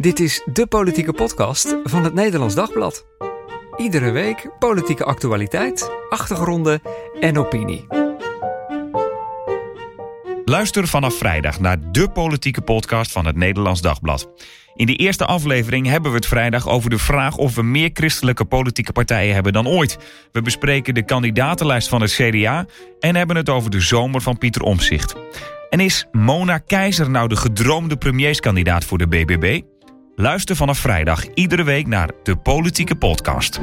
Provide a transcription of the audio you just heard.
Dit is de politieke podcast van het Nederlands Dagblad. Iedere week politieke actualiteit, achtergronden en opinie. Luister vanaf vrijdag naar de politieke podcast van het Nederlands Dagblad. In de eerste aflevering hebben we het vrijdag over de vraag of we meer christelijke politieke partijen hebben dan ooit. We bespreken de kandidatenlijst van het CDA en hebben het over de zomer van Pieter Omzicht. En is Mona Keizer nou de gedroomde premierskandidaat voor de BBB? Luister vanaf vrijdag iedere week naar de Politieke Podcast.